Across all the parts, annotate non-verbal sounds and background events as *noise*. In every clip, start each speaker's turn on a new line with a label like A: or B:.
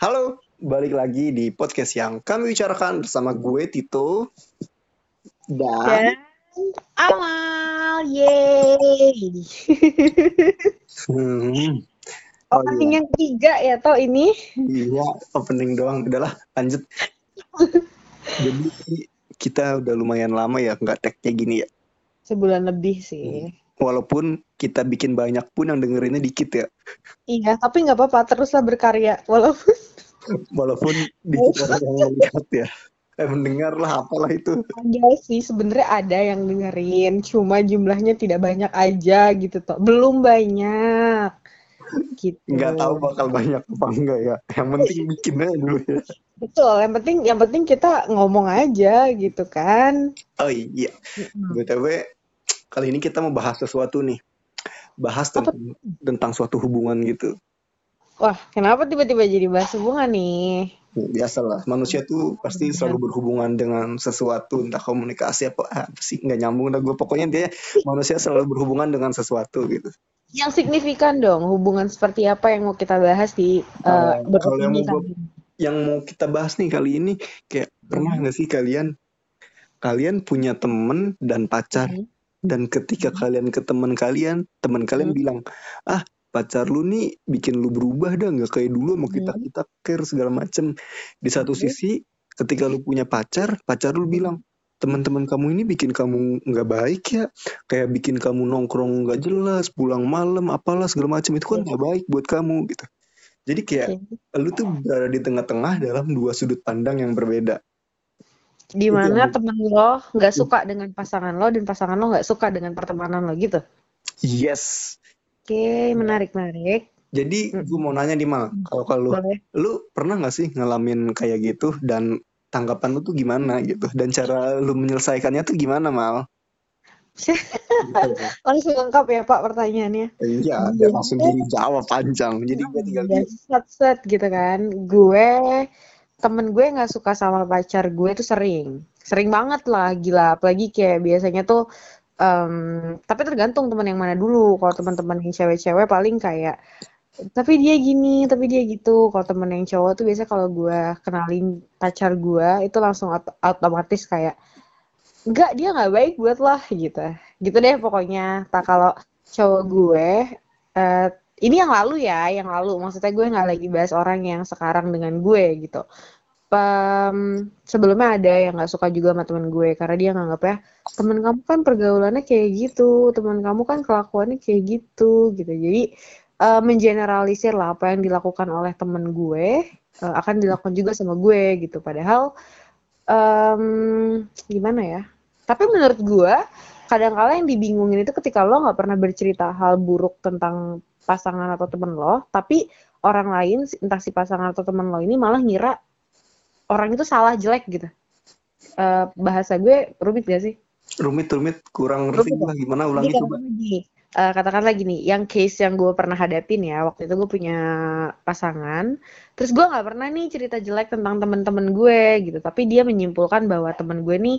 A: Halo, balik lagi di podcast yang kami bicarakan bersama gue Tito dan
B: Dan Amal, yeay.
A: hmm, *laughs* oh
B: Opening
A: iya,
B: yang ketiga ya toh ini.
A: iya opening doang, udahlah lanjut. *laughs* Jadi kita udah lumayan lama ya nggak tag-nya gini ya.
B: Sebulan lebih
A: Hmm. Walaupun kita bikin banyak pun yang dengerinnya dikit ya.
B: Iya, tapi nggak apa-apa, teruslah berkarya. Walaupun *laughs*
A: Walaupun dikit orang yang melihat ya. Eh mendengar lah apalah itu.
B: ada sih, sebenarnya ada yang dengerin. Cuma jumlahnya tidak banyak aja gitu toh. Belum banyak. Gitu.
A: Nggak tahu bakal banyak apa enggak ya. Yang penting bikin aja dulu ya.
B: Betul, yang penting yang penting kita ngomong aja gitu kan.
A: Oh iya. BTW kali ini kita mau bahas sesuatu nih. Bahas
B: Apa?
A: tentang tentang suatu hubungan gitu.
B: Wah, kenapa tiba-tiba jadi bahas hubungan nih?
A: Biasalah, manusia tuh pasti selalu berhubungan dengan sesuatu, entah komunikasi apa, ah, apa sih nggak nyambung dah gue. Pokoknya dia manusia selalu berhubungan dengan sesuatu gitu.
B: Yang signifikan dong, hubungan seperti apa yang mau kita bahas di uh,
A: Nah, kalau yang mau gua- yang mau kita bahas nih kali ini, kayak pernah nggak sih kalian kalian punya temen dan pacar
B: Hmm.
A: Dan ketika kalian ke teman kalian, teman kalian
B: Hmm.
A: bilang, ah pacar lu nih bikin lu berubah dah nggak kayak dulu mau kita
B: Hmm.
A: kita care segala macem. Di satu
B: Hmm.
A: sisi, ketika lu punya pacar, pacar lu bilang, teman-teman kamu ini bikin kamu nggak baik ya, kayak bikin kamu nongkrong nggak jelas, pulang malam, apalah segala macem itu kan
B: Oke.
A: nggak baik buat kamu gitu. Jadi kayak
B: Oke.
A: lu tuh berada di tengah-tengah dalam dua sudut pandang yang berbeda.
B: Di mana
A: yang
B: temen lo nggak suka dengan pasangan lo dan pasangan lo nggak suka dengan pertemanan lo gitu.
A: yes.
B: Oke, menarik menarik.
A: Jadi
B: Hmm.
A: gue mau nanya nih mal, kalau kalau
B: Boleh.
A: lu pernah nggak sih ngalamin kayak gitu dan tanggapan lu tuh gimana gitu dan cara lu menyelesaikannya tuh gimana mal? Gitu. *laughs*
B: Langsung lengkap ya Pak pertanyaannya.
A: Iya, dia langsung dijawab panjang. Jadi gue tinggal diam.
B: set set gitu kan. Gue temen gue nggak suka sama pacar gue tuh sering, sering banget lah gila. Apalagi kayak biasanya tuh em, tapi tergantung teman yang mana dulu. Kalau teman-teman yang cewek-cewek paling kayak tapi dia gini, tapi dia gitu. Kalau temen yang cowok tuh biasa kalau gue kenalin pacar gue itu langsung ot- otomatis kayak enggak dia nggak baik buat lah gitu. Gitu deh pokoknya. Tak kalau cowok gue eh ini yang lalu ya, yang lalu. Maksudnya gue nggak lagi bahas orang yang sekarang dengan gue gitu. Pem, sebelumnya ada yang nggak suka juga sama temen gue karena dia nganggap ya temen kamu kan pergaulannya kayak gitu, temen kamu kan kelakuannya kayak gitu gitu. Jadi eh, mengeneralisir lah apa yang dilakukan oleh temen gue eh, akan dilakukan juga sama gue gitu. Padahal em, gimana ya? Tapi menurut gue kadang-kala yang dibingungin itu ketika lo nggak pernah bercerita hal buruk tentang pasangan atau temen lo, tapi orang lain entah si pasangan atau temen lo ini malah ngira orang itu salah jelek gitu. Eh, bahasa gue rumit gak sih?
A: Rumit-rumit, kurang ngerti
B: Rumit ya?
A: gimana ulangi coba.
B: katakanlah gini, eh, katakanlah gini, yang case yang gue pernah hadapin ya, waktu itu gue punya pasangan, terus gue nggak pernah nih cerita jelek tentang temen-temen gue gitu, tapi dia menyimpulkan bahwa temen gue nih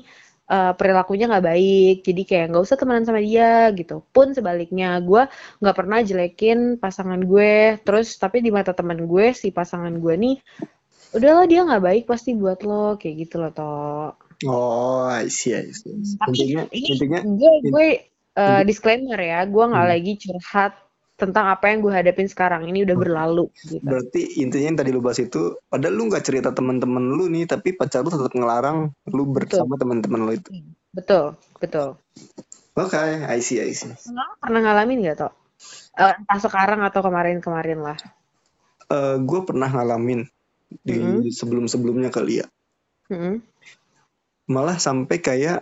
B: eh, perilakunya nggak baik, jadi kayak nggak usah temenan sama dia gitu. Pun sebaliknya, gue nggak pernah jelekin pasangan gue, terus tapi di mata temen gue si pasangan gue nih, udahlah dia nggak baik pasti buat lo, kayak gitu loh toh.
A: Oh, I see, I see. I see.
B: Tapi
A: Intinya,
B: ini
A: intinya,
B: gue gue uh, disclaimer ya, gue nggak
A: hmm.
B: lagi curhat tentang apa yang gue hadapin sekarang. Ini udah berlalu gitu.
A: berarti intinya yang tadi lu bahas itu, padahal lu nggak cerita teman-teman lu nih, tapi pacar lu tetap ngelarang lu bersama teman-teman lu itu.
B: betul, betul.
A: Oke, I see, I see.
B: Lo pernah ngalamin gak toh? Eh, entah sekarang atau kemarin-kemarin lah.
A: Eh, gue pernah ngalamin di
B: Mm-mm,
A: sebelum-sebelumnya kali ya.
B: mm-mm,
A: Malah sampai kayak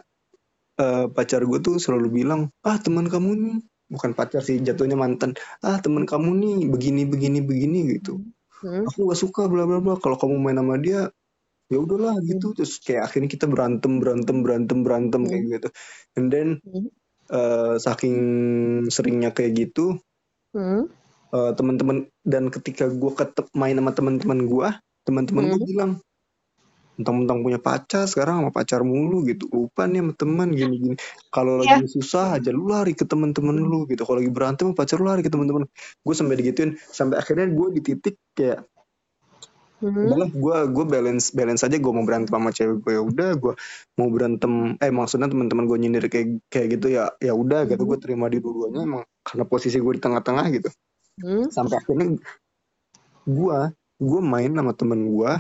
A: eh, pacar gue tuh selalu bilang, ah teman kamu nih, bukan pacar sih, jatuhnya mantan. Ah teman kamu nih begini begini begini gitu.
B: mm-mm,
A: Aku gak suka bla bla bla. Kalau kamu main sama dia, ya udahlah gitu. Terus kayak akhirnya kita berantem berantem berantem berantem kayak
B: mm-mm,
A: gitu. And then
B: mm-mm,
A: eh, saking seringnya kayak gitu,
B: mm-mm,
A: eh, teman-teman dan ketika gue main sama teman-teman gue, teman-teman gue
B: mm-mm.
A: bilang mentang-mentang punya pacar sekarang sama pacar mulu gitu. Lupa nih sama teman gini-gini. Kalau
B: Iya.
A: lagi susah aja lu lari ke teman-teman lu gitu. Kalau lagi berantem sama pacar lu lari ke teman-teman. Gue sampai digituin. Sampai akhirnya gue di titik kayak
B: Hmm.
A: gue gue balance balance aja. Gue mau berantem sama cewek gue ya udah. Gue mau berantem eh maksudnya teman-teman gue nyindir kayak kayak gitu ya ya udah gitu. Gue terima di dua-duanya emang karena posisi gue di tengah-tengah gitu.
B: Hmm.
A: sampai akhirnya gue gue main sama temen gue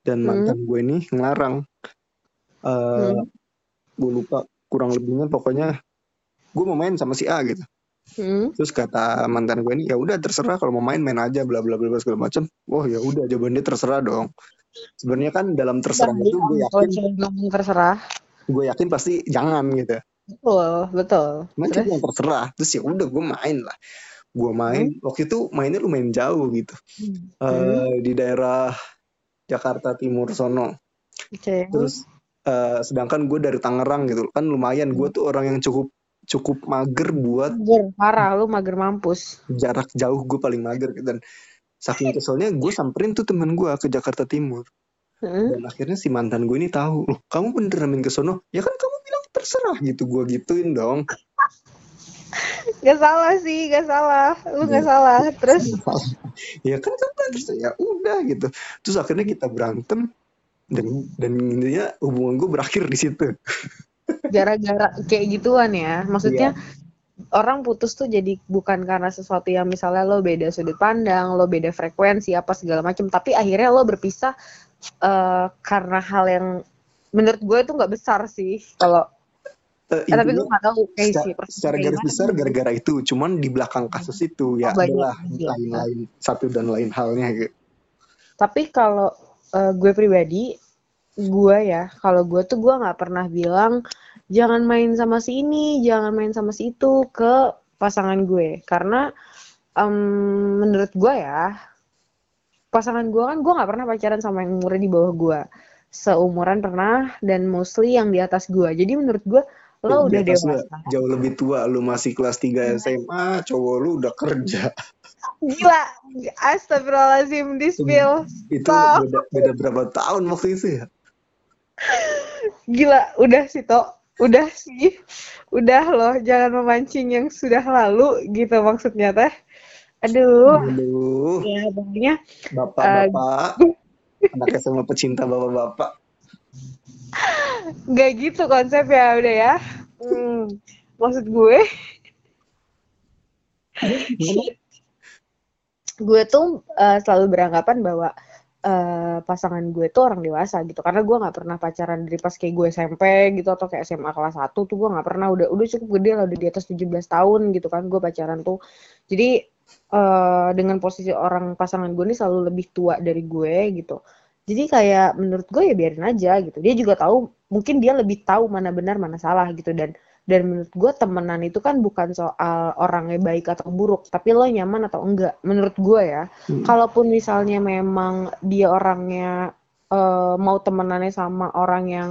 A: dan
B: Hmm.
A: mantan gue ini ngelarang eh
B: Hmm.
A: gue lupa kurang lebihnya pokoknya gue mau main sama si A gitu
B: Hmm.
A: terus kata mantan gue ini ya udah terserah kalau mau main main aja bla bla bla segala macem oh ya udah jawaban dia terserah dong sebenarnya kan dalam terserah itu gue yakin
B: ngomong terserah.
A: gue yakin pasti jangan gitu
B: Betul, betul. Terus?
A: yang terserah terus ya udah gue main lah gue main waktu itu mainnya lumayan jauh gitu
B: Hmm.
A: Eh, di daerah Jakarta Timur sono
B: Oke.
A: terus eh, sedangkan gue dari Tangerang gitu kan lumayan gue tuh orang yang cukup cukup mager buat
B: Mager, parah lu mager mampus.
A: jarak jauh gue paling mager gitu. dan saking keselnya gue samperin tuh temen gue ke Jakarta Timur
B: Heeh.
A: dan akhirnya si mantan gue ini tahu loh kamu beneran main ke sono ya kan kamu bilang terserah gitu gue gituin dong *laughs*
B: Gak salah sih, gak salah. Lu
A: Iya.
B: gak salah. Terus
A: ya kan kamu bilang terserah ya udah gitu terus akhirnya kita berantem dan dan intinya hubungan gue berakhir di situ
B: gara-gara kayak gituan ya. Maksudnya
A: Iya.
B: orang putus tuh jadi bukan karena sesuatu yang misalnya lo beda sudut pandang, lo beda frekuensi apa segala macam, tapi akhirnya lo berpisah eh, karena hal yang menurut gue itu nggak besar sih. Kalau
A: Eh,
B: tapi gue nggak tahu kayak
A: secara,
B: sih
A: secara garis besar gara-gara itu cuman di belakang kasus itu ya
B: Oh,
A: adalah
B: lagi ya.
A: lain-lain satu dan lain halnya gitu.
B: Tapi kalau eh, gue pribadi, gue ya, kalau gue tuh gue nggak pernah bilang jangan main sama si ini, jangan main sama si itu ke pasangan gue, karena em, menurut gue ya, pasangan gue kan gue nggak pernah pacaran sama yang umurnya di bawah gue, seumuran pernah dan mostly yang di atas gue. Jadi menurut gue lo udah dewasa.
A: jauh lebih tua lu masih kelas 3 SMA cowok lu udah kerja
B: Gila, astagfirullahaladzim, di spill.
A: itu
B: Stop.
A: beda, beda berapa tahun waktu itu ya
B: Gila, udah sih, Tok. Udah sih. Udah loh, jangan memancing yang sudah lalu gitu maksudnya teh. Aduh.
A: Aduh,
B: Ya, pokoknya
A: bapak-bapak, anaknya sama pecinta bapak-bapak.
B: Nggak gitu konsep ya, udah ya. Hmm, maksud gue, gue tuh eh, selalu beranggapan bahwa eh, pasangan gue tuh orang dewasa gitu. Karena gue nggak pernah pacaran dari pas kayak gue SMP gitu atau kayak SMA kelas 1 tuh gue nggak pernah udah udah cukup gede lah udah di atas 17 tahun gitu kan gue pacaran tuh. Jadi eh, dengan posisi orang pasangan gue ini selalu lebih tua dari gue gitu. Jadi kayak menurut gue ya biarin aja gitu. Dia juga tahu mungkin dia lebih tahu mana benar mana salah gitu dan dan menurut gue temenan itu kan bukan soal orangnya baik atau buruk, tapi lo nyaman atau enggak. Menurut gue ya,
A: Hmm.
B: kalaupun misalnya memang dia orangnya eh, mau temenannya sama orang yang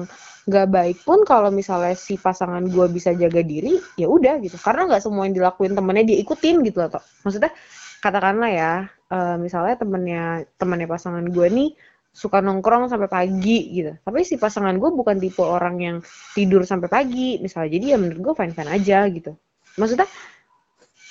B: nggak baik pun, kalau misalnya si pasangan gue bisa jaga diri, ya udah gitu. Karena nggak semua yang dilakuin temennya dia ikutin gitu loh. Maksudnya katakanlah ya, eh, misalnya temennya temennya pasangan gue nih suka nongkrong sampai pagi gitu. Tapi si pasangan gue bukan tipe orang yang tidur sampai pagi misalnya. Jadi ya menurut gue fine fine aja gitu. Maksudnya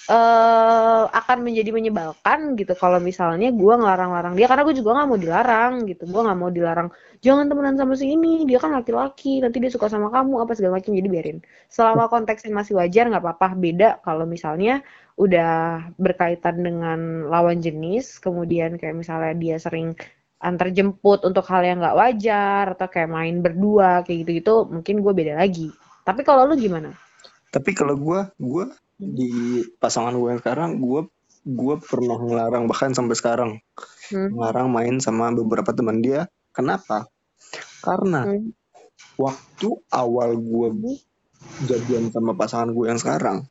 B: eh akan menjadi menyebalkan gitu kalau misalnya gue ngelarang-larang dia karena gue juga nggak mau dilarang gitu. Gue nggak mau dilarang jangan temenan sama si ini dia kan laki-laki nanti dia suka sama kamu apa segala macam jadi biarin. Selama konteksnya masih wajar nggak apa-apa. Beda kalau misalnya udah berkaitan dengan lawan jenis kemudian kayak misalnya dia sering antar jemput untuk hal yang nggak wajar atau kayak main berdua kayak gitu-gitu mungkin gue beda lagi tapi kalau lu gimana
A: Tapi kalau gue, gue di pasangan gue yang sekarang, gue gue pernah ngelarang bahkan sampai sekarang
B: hmm.
A: ngelarang main sama beberapa teman dia. Kenapa? Karena
B: Hmm.
A: waktu awal gue jadian sama pasangan gue yang sekarang,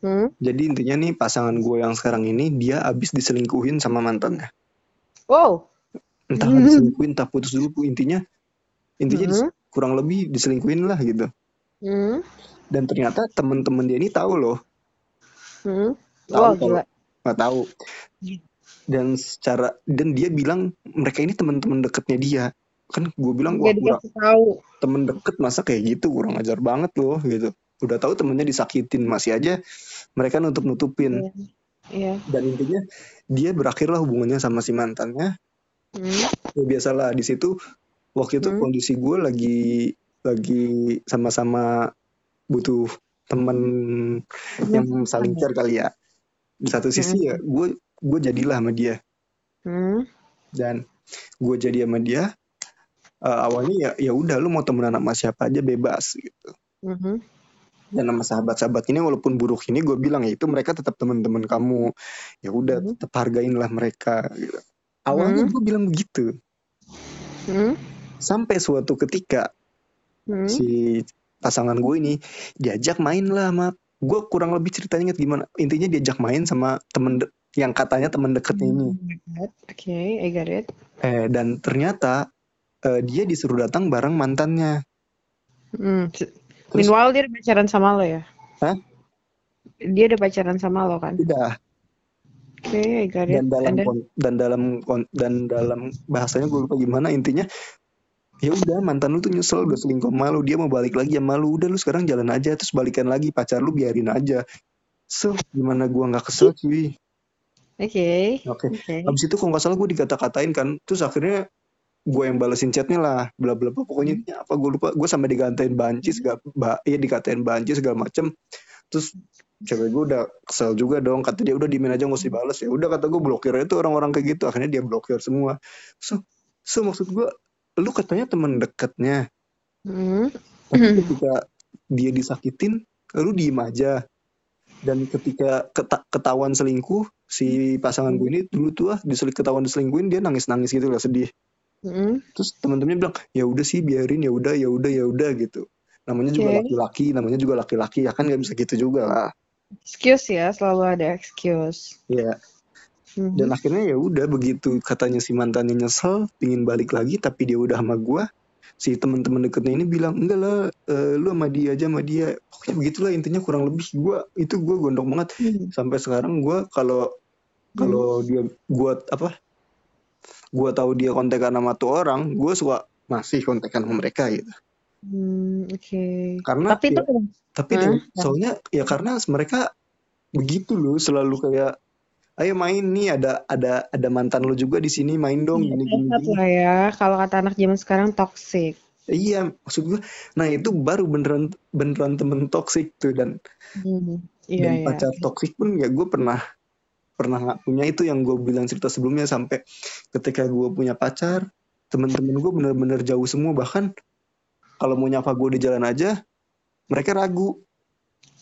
B: Hmm.
A: jadi intinya nih pasangan gue yang sekarang ini dia abis diselingkuhin sama mantannya.
B: wow
A: Entah nggak diselingkuhin, entah putus dulu. Intinya intinya dis-
B: Hmm.
A: kurang lebih diselingkuhin lah gitu.
B: Hmm.
A: Dan ternyata temen-temen dia ini tahu loh,
B: Hmm.
A: tahu
B: gila
A: nggak tahu. Dan secara dan dia bilang mereka ini teman-teman deketnya dia. Kan gue bilang wah
B: gak
A: kurang
B: tahu
A: temen deket masa kayak gitu kurang ajar banget loh gitu. Udah tahu temennya disakitin masih aja mereka nutup nutupin.
B: Iya. iya
A: Dan intinya dia berakhirlah hubungannya sama si mantannya
B: Hmm.
A: ya biasalah di situ waktu itu
B: Hmm.
A: kondisi gue lagi lagi sama-sama butuh temen yang saling care kali ya di satu sisi ya gue gue jadilah sama dia
B: Hmm.
A: dan gue jadi sama dia eh, awalnya ya ya udah lu mau temenan sama siapa aja bebas gitu
B: Mhm.
A: dan sama sahabat-sahabat ini walaupun buruk ini gue bilang ya itu mereka tetap teman-teman kamu ya udah
B: Mhm.
A: tetap hargain lah mereka gitu. Awalnya
B: Hmm.
A: gue bilang begitu
B: Hmm.
A: sampai suatu ketika
B: Hmm.
A: si pasangan gue ini diajak main lah sama gue kurang lebih ceritanya inget gimana intinya diajak main sama temen yang katanya temen deketnya ini
B: Oke, I got it.
A: eh dan ternyata eh, dia disuruh datang bareng mantannya
B: Hmm.
A: Terus-
B: Meanwhile dia udah pacaran sama lo ya?
A: Hah?
B: Dia udah pacaran sama lo kan?
A: udah
B: Oke, I got it.
A: dan dalam
B: And then-
A: dan dalam dan dalam bahasanya gue lupa gimana intinya ya udah mantan lu tuh nyesel udah selingkuh sama lu dia mau balik lagi sama lu udah lu sekarang jalan aja terus balikan lagi pacar lu biarin aja so gimana gua nggak kesel cuy
B: Oke.
A: oke
B: Oke.
A: Habis itu kalau nggak salah gue dikata-katain kan. Terus akhirnya gue yang balesin chatnya lah. Bla bla bla. Pokoknya intinya apa gue lupa. Gue sampai dikatain banci segala, ba, iya dikatain banci segala macem. Terus cewek gue udah kesel juga dong. Kata dia udah dimin aja nggak usah dibales. Ya udah kata gue blokir itu orang-orang kayak gitu. Akhirnya dia blokir semua. So, so maksud gue, lu katanya teman dekatnya.
B: Hmm.
A: Tapi ketika dia disakitin, lu diem aja. Dan ketika keta- ketahuan selingkuh, si pasangan gue ini dulu tuh ah diselik ketahuan diselingkuhin dia nangis-nangis gitu lah sedih.
B: Hmm.
A: Terus teman-temannya bilang ya udah sih biarin ya udah ya udah ya udah gitu. Namanya juga laki-laki, namanya juga laki-laki ya kan nggak bisa gitu juga lah.
B: Excuse ya, selalu ada excuse.
A: Ya
B: Mhm.
A: dan akhirnya ya udah begitu katanya si mantannya nyesel, pingin balik lagi tapi dia udah sama gua. Si teman-teman deketnya ini bilang enggak lah, eh, lu sama dia aja sama dia. Pokoknya begitulah intinya kurang lebih gua itu gua gondok banget
B: Hmm.
A: sampai sekarang gua kalau kalau dia gua apa gua tahu dia kontekan sama tuh orang gua suka masih kontekan sama mereka gitu
B: Hmm, Oke.
A: karena
B: Tapi itu
A: ya, tapi
B: Hah?
A: dia- soalnya ya karena mereka begitu loh selalu kayak ayo main nih ada ada ada mantan lu juga di sini main dong
B: Iya,
A: gini gini,
B: lah ya. Kalau kata anak zaman sekarang toxic.
A: iya maksud gua nah itu baru beneran beneran temen toksik tuh dan
B: Hmm.
A: dan
B: Iya, iya.
A: pacar toksik pun ya gue pernah pernah nggak punya itu yang gue bilang cerita sebelumnya sampai ketika gue punya pacar temen-temen gue bener-bener jauh semua bahkan kalau mau nyapa gue di jalan aja mereka ragu.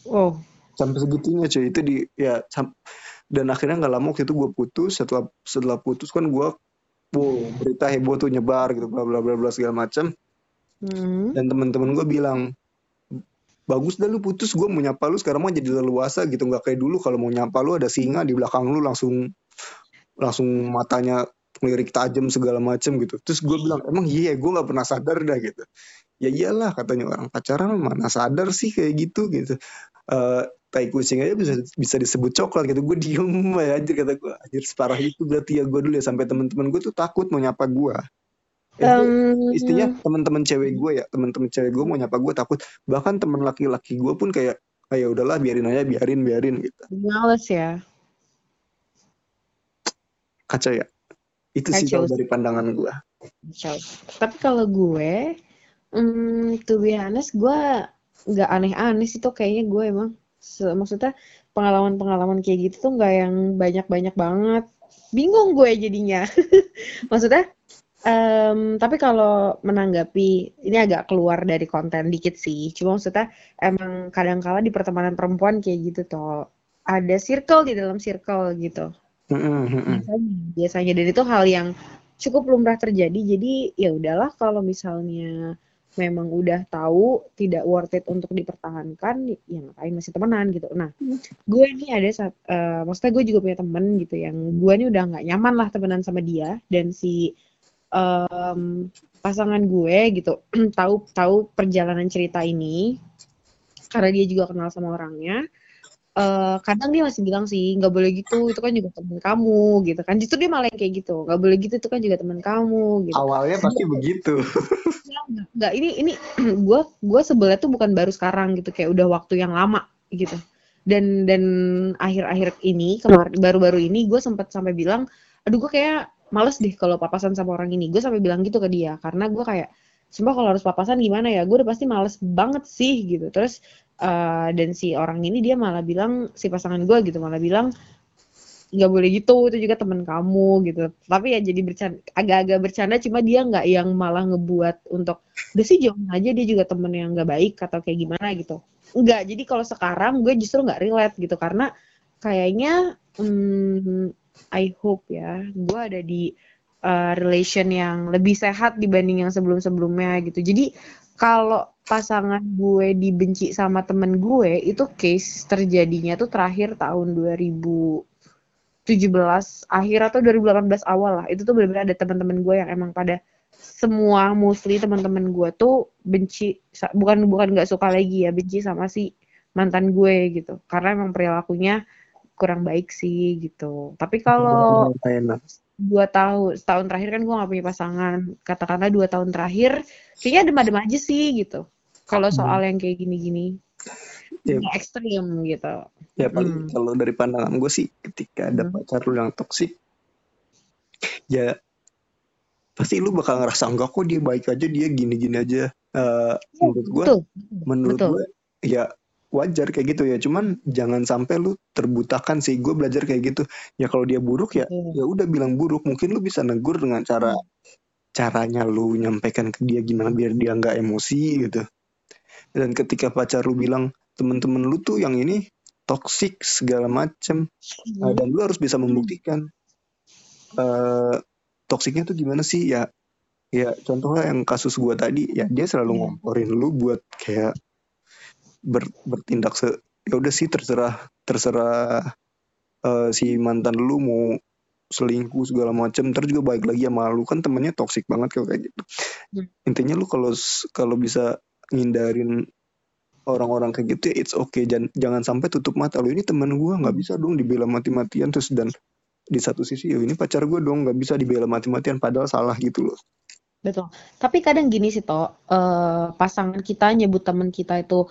B: Oh.
A: sampai segitunya cuy. Itu di ya dan akhirnya nggak lama waktu itu gue putus setelah setelah putus kan gue wow berita heboh tuh nyebar gitu bla bla bla bla segala macam
B: Hmm.
A: dan teman-teman gue bilang bagus dah lu putus gue mau nyapa lu sekarang mah jadi leluasa gitu. Nggak kayak dulu kalau mau nyapa lu ada singa di belakang lu langsung langsung matanya ngelirik tajam segala macem gitu. Terus gue bilang emang iya gue nggak pernah sadar dah gitu ya iyalah katanya orang pacaran mana sadar sih kayak gitu gitu. Eh tai kucing aja bisa bisa disebut coklat gitu. Gue diem aja anjir kata gue anjir separah itu berarti ya gue dulu ya. Sampai teman-teman gue tuh takut mau nyapa gue
B: Um,
A: istinya teman-teman cewek gue ya. Teman-teman cewek gue mau nyapa gue takut. Bahkan teman laki-laki gue pun kayak ah ya udahlah biarin aja biarin biarin gitu.
B: Males ya.
A: kacau ya. Itu sih kalau dari pandangan gue
B: Kacau. Tapi kalau gue, hmm, to be honest, gue nggak aneh-aneh sih tuh kayaknya gue emang. Maksudnya pengalaman-pengalaman kayak gitu tuh nggak yang banyak-banyak banget. Bingung gue jadinya. *laughs* maksudnya, em, tapi kalau menanggapi, ini agak keluar dari konten dikit sih. Cuma maksudnya emang kadang-kala di pertemanan perempuan kayak gitu tuh. Ada circle di dalam circle gitu biasanya biasanya dan itu hal yang cukup lumrah terjadi jadi ya udahlah kalau misalnya memang udah tahu tidak worth it untuk dipertahankan ya ngapain masih temenan gitu. Nah gue ini ada saat eh, maksudnya gue juga punya temen gitu yang gue ini udah nggak nyaman lah temenan sama dia dan si em, pasangan gue gitu *clears throat* tahu tahu perjalanan cerita ini karena dia juga kenal sama orangnya eh kadang dia masih bilang sih nggak boleh gitu itu kan juga teman kamu gitu kan. Justru dia malah yang kayak gitu nggak boleh gitu itu kan juga teman kamu gitu.
A: Awalnya pasti begitu *laughs*
B: nggak ini ini *clears throat* gue gue sebelnya tuh bukan baru sekarang gitu kayak udah waktu yang lama gitu. Dan dan akhir-akhir ini kemarin baru-baru ini gue sempat sampai bilang aduh gue kayak males deh kalau papasan sama orang ini. Gue sampai bilang gitu ke dia karena gue kayak sumpah kalau harus papasan gimana ya? Gue udah pasti males banget sih gitu. Terus uh, dan si orang ini dia malah bilang si pasangan gue gitu malah bilang nggak boleh gitu itu juga teman kamu gitu. Tapi ya jadi bercanda agak-agak bercanda cuma dia nggak yang malah ngebuat untuk udah sih jauhin aja dia juga temen yang nggak baik atau kayak gimana gitu. Nggak jadi kalau sekarang gue justru nggak relate gitu karena kayaknya hmm, I hope ya gue ada di uh, relation yang lebih sehat dibanding yang sebelum-sebelumnya gitu. Jadi kalau pasangan gue dibenci sama temen gue itu case terjadinya tuh terakhir tahun 2000 17 akhir atau 2018 awal lah. Itu tuh benar-benar ada teman-teman gue yang emang pada semua mostly teman-teman gue tuh benci bukan bukan nggak suka lagi ya benci sama si mantan gue gitu. Karena emang perilakunya kurang baik sih gitu. Tapi kalau dua tahun setahun terakhir kan gue gak punya pasangan. Katakanlah dua tahun terakhir kayaknya adem-adem aja sih gitu. Kalau soal hmm. yang kayak gini-gini ya. ekstrim gitu.
A: Ya paling hmm. kalau dari pandangan gue sih ketika ada hmm. pacar lu yang toksik ya pasti lu bakal ngerasa enggak kok dia baik aja dia gini-gini aja. Uh, menurut gue, menurut gue ya wajar kayak gitu ya. Cuman jangan sampai lu terbutakan sih. Gue belajar kayak gitu. Ya kalau dia buruk ya ya udah bilang buruk. Mungkin lu bisa negur dengan cara caranya lu nyampaikan ke dia gimana biar dia nggak emosi gitu. Dan ketika pacar lu bilang temen-temen lu tuh yang ini toxic segala macem hmm. uh, dan lu harus bisa membuktikan uh, toksiknya tuh gimana sih ya ya contohnya yang kasus gua tadi ya dia selalu hmm. ngomporin lu buat kayak ber, bertindak se ya udah sih terserah terserah uh, si mantan lu mau selingkuh segala macem terus juga baik lagi sama lu kan temennya toksik banget kayak gitu hmm. intinya lu kalau kalau bisa ngindarin orang-orang kayak gitu ya it's okay. Jangan jangan sampai tutup mata lo ini teman gue nggak bisa dong dibela mati-matian. Terus dan di satu sisi ya ini pacar gue dong nggak bisa dibela mati-matian padahal salah gitu loh.
B: Betul. Tapi kadang gini sih toh uh, pasangan kita nyebut teman kita itu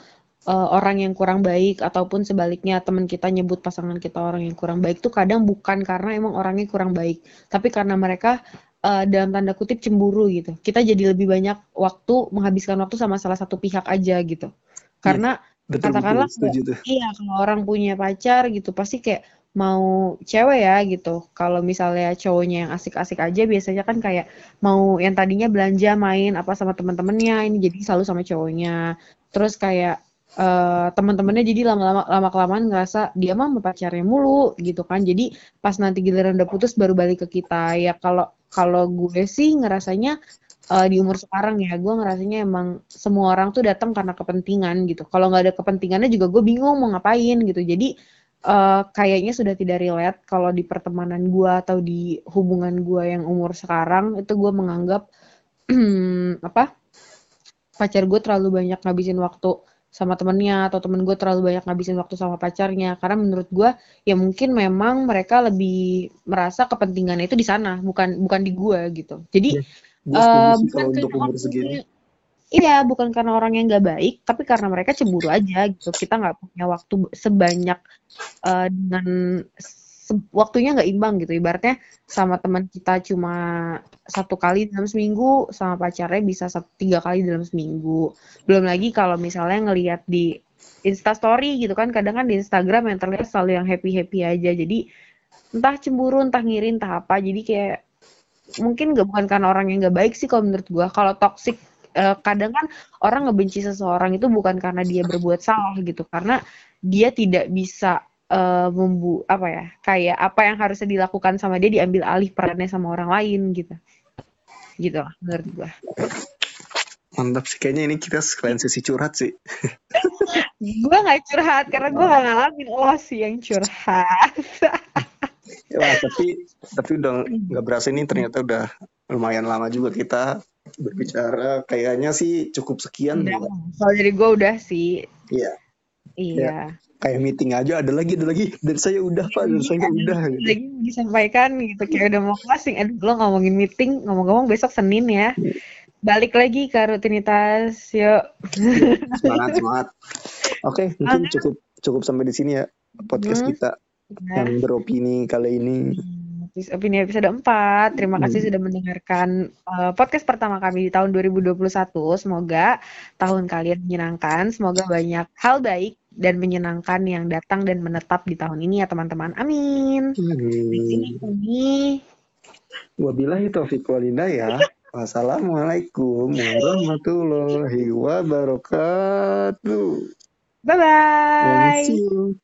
B: uh, orang yang kurang baik ataupun sebaliknya teman kita nyebut pasangan kita orang yang kurang baik tuh kadang bukan karena emang orangnya kurang baik tapi karena mereka uh, dalam tanda kutip cemburu gitu kita jadi lebih banyak waktu menghabiskan waktu sama salah satu pihak aja gitu karena ya, betul, katakanlah betul, iya kalau orang punya pacar gitu pasti kayak mau cewek ya gitu. Kalau misalnya cowoknya yang asik-asik aja biasanya kan kayak mau yang tadinya belanja main apa sama teman-temannya ini jadi selalu sama cowoknya. Terus kayak uh, teman-temannya jadi lama-lama lama kelamaan ngerasa dia mah pacarnya mulu gitu kan. Jadi pas nanti giliran udah putus baru balik ke kita. Ya kalau kalau gue sih ngerasanya uh, di umur sekarang ya gue ngerasanya emang semua orang tuh datang karena kepentingan gitu kalau nggak ada kepentingannya juga gue bingung mau ngapain gitu jadi uh, kayaknya sudah tidak relate kalau di pertemanan gue atau di hubungan gue yang umur sekarang itu gue menganggap *clears throat* apa pacar gue terlalu banyak ngabisin waktu sama temennya atau temen gue terlalu banyak ngabisin waktu sama pacarnya karena menurut gue ya mungkin memang mereka lebih merasa kepentingannya itu di sana bukan bukan di gue gitu jadi yeah uh, bukan untuk umur segini. Iya, bukan karena orang yang nggak baik, tapi karena mereka cemburu aja gitu. Kita nggak punya waktu sebanyak uh, dengan waktunya nggak imbang gitu. Ibaratnya sama teman kita cuma satu kali dalam seminggu, sama pacarnya bisa satu, tiga kali dalam seminggu. Belum lagi kalau misalnya ngelihat di Insta Story gitu kan, kadang kan di Instagram yang terlihat selalu yang happy happy aja. Jadi entah cemburu, entah ngiri, entah apa. Jadi kayak mungkin gak bukan karena orang yang gak baik sih kalau menurut gue kalau toxic uh, kadang kan orang ngebenci seseorang itu bukan karena dia berbuat salah gitu karena dia tidak bisa uh, membu apa ya kayak apa yang harusnya dilakukan sama dia diambil alih perannya sama orang lain gitu gitu lah menurut gue
A: mantap sih kayaknya ini kita sekalian sesi curhat sih *laughs*
B: gue gak curhat karena gue gak ngalamin lo sih yang curhat
A: Wah, tapi tapi udah nggak berasa ini ternyata udah lumayan lama juga kita berbicara. Kayaknya sih cukup sekian.
B: Ya. Kalau dari gue udah sih.
A: Iya.
B: Iya. Ya,
A: kayak meeting aja ada lagi ada lagi dan saya udah pak dan saya udah
B: gitu. lagi disampaikan gitu kayak udah mau closing aduh lo ngomongin meeting ngomong-ngomong besok Senin ya balik lagi ke rutinitas yuk
A: semangat semangat oke mungkin cukup cukup sampai di sini ya podcast hmm. kita yang beropini kali ini.
B: opini episode 4. Terima kasih
A: Hmm.
B: sudah mendengarkan uh, podcast pertama kami di tahun 2021. Semoga tahun kalian menyenangkan. Semoga banyak hal baik dan menyenangkan yang datang dan menetap di tahun ini ya teman-teman. Amin. Di sini
A: Amin.
B: kami.
A: Wabillahi taufiq walhidayah. *laughs* Wassalamualaikum warahmatullahi wabarakatuh. See you.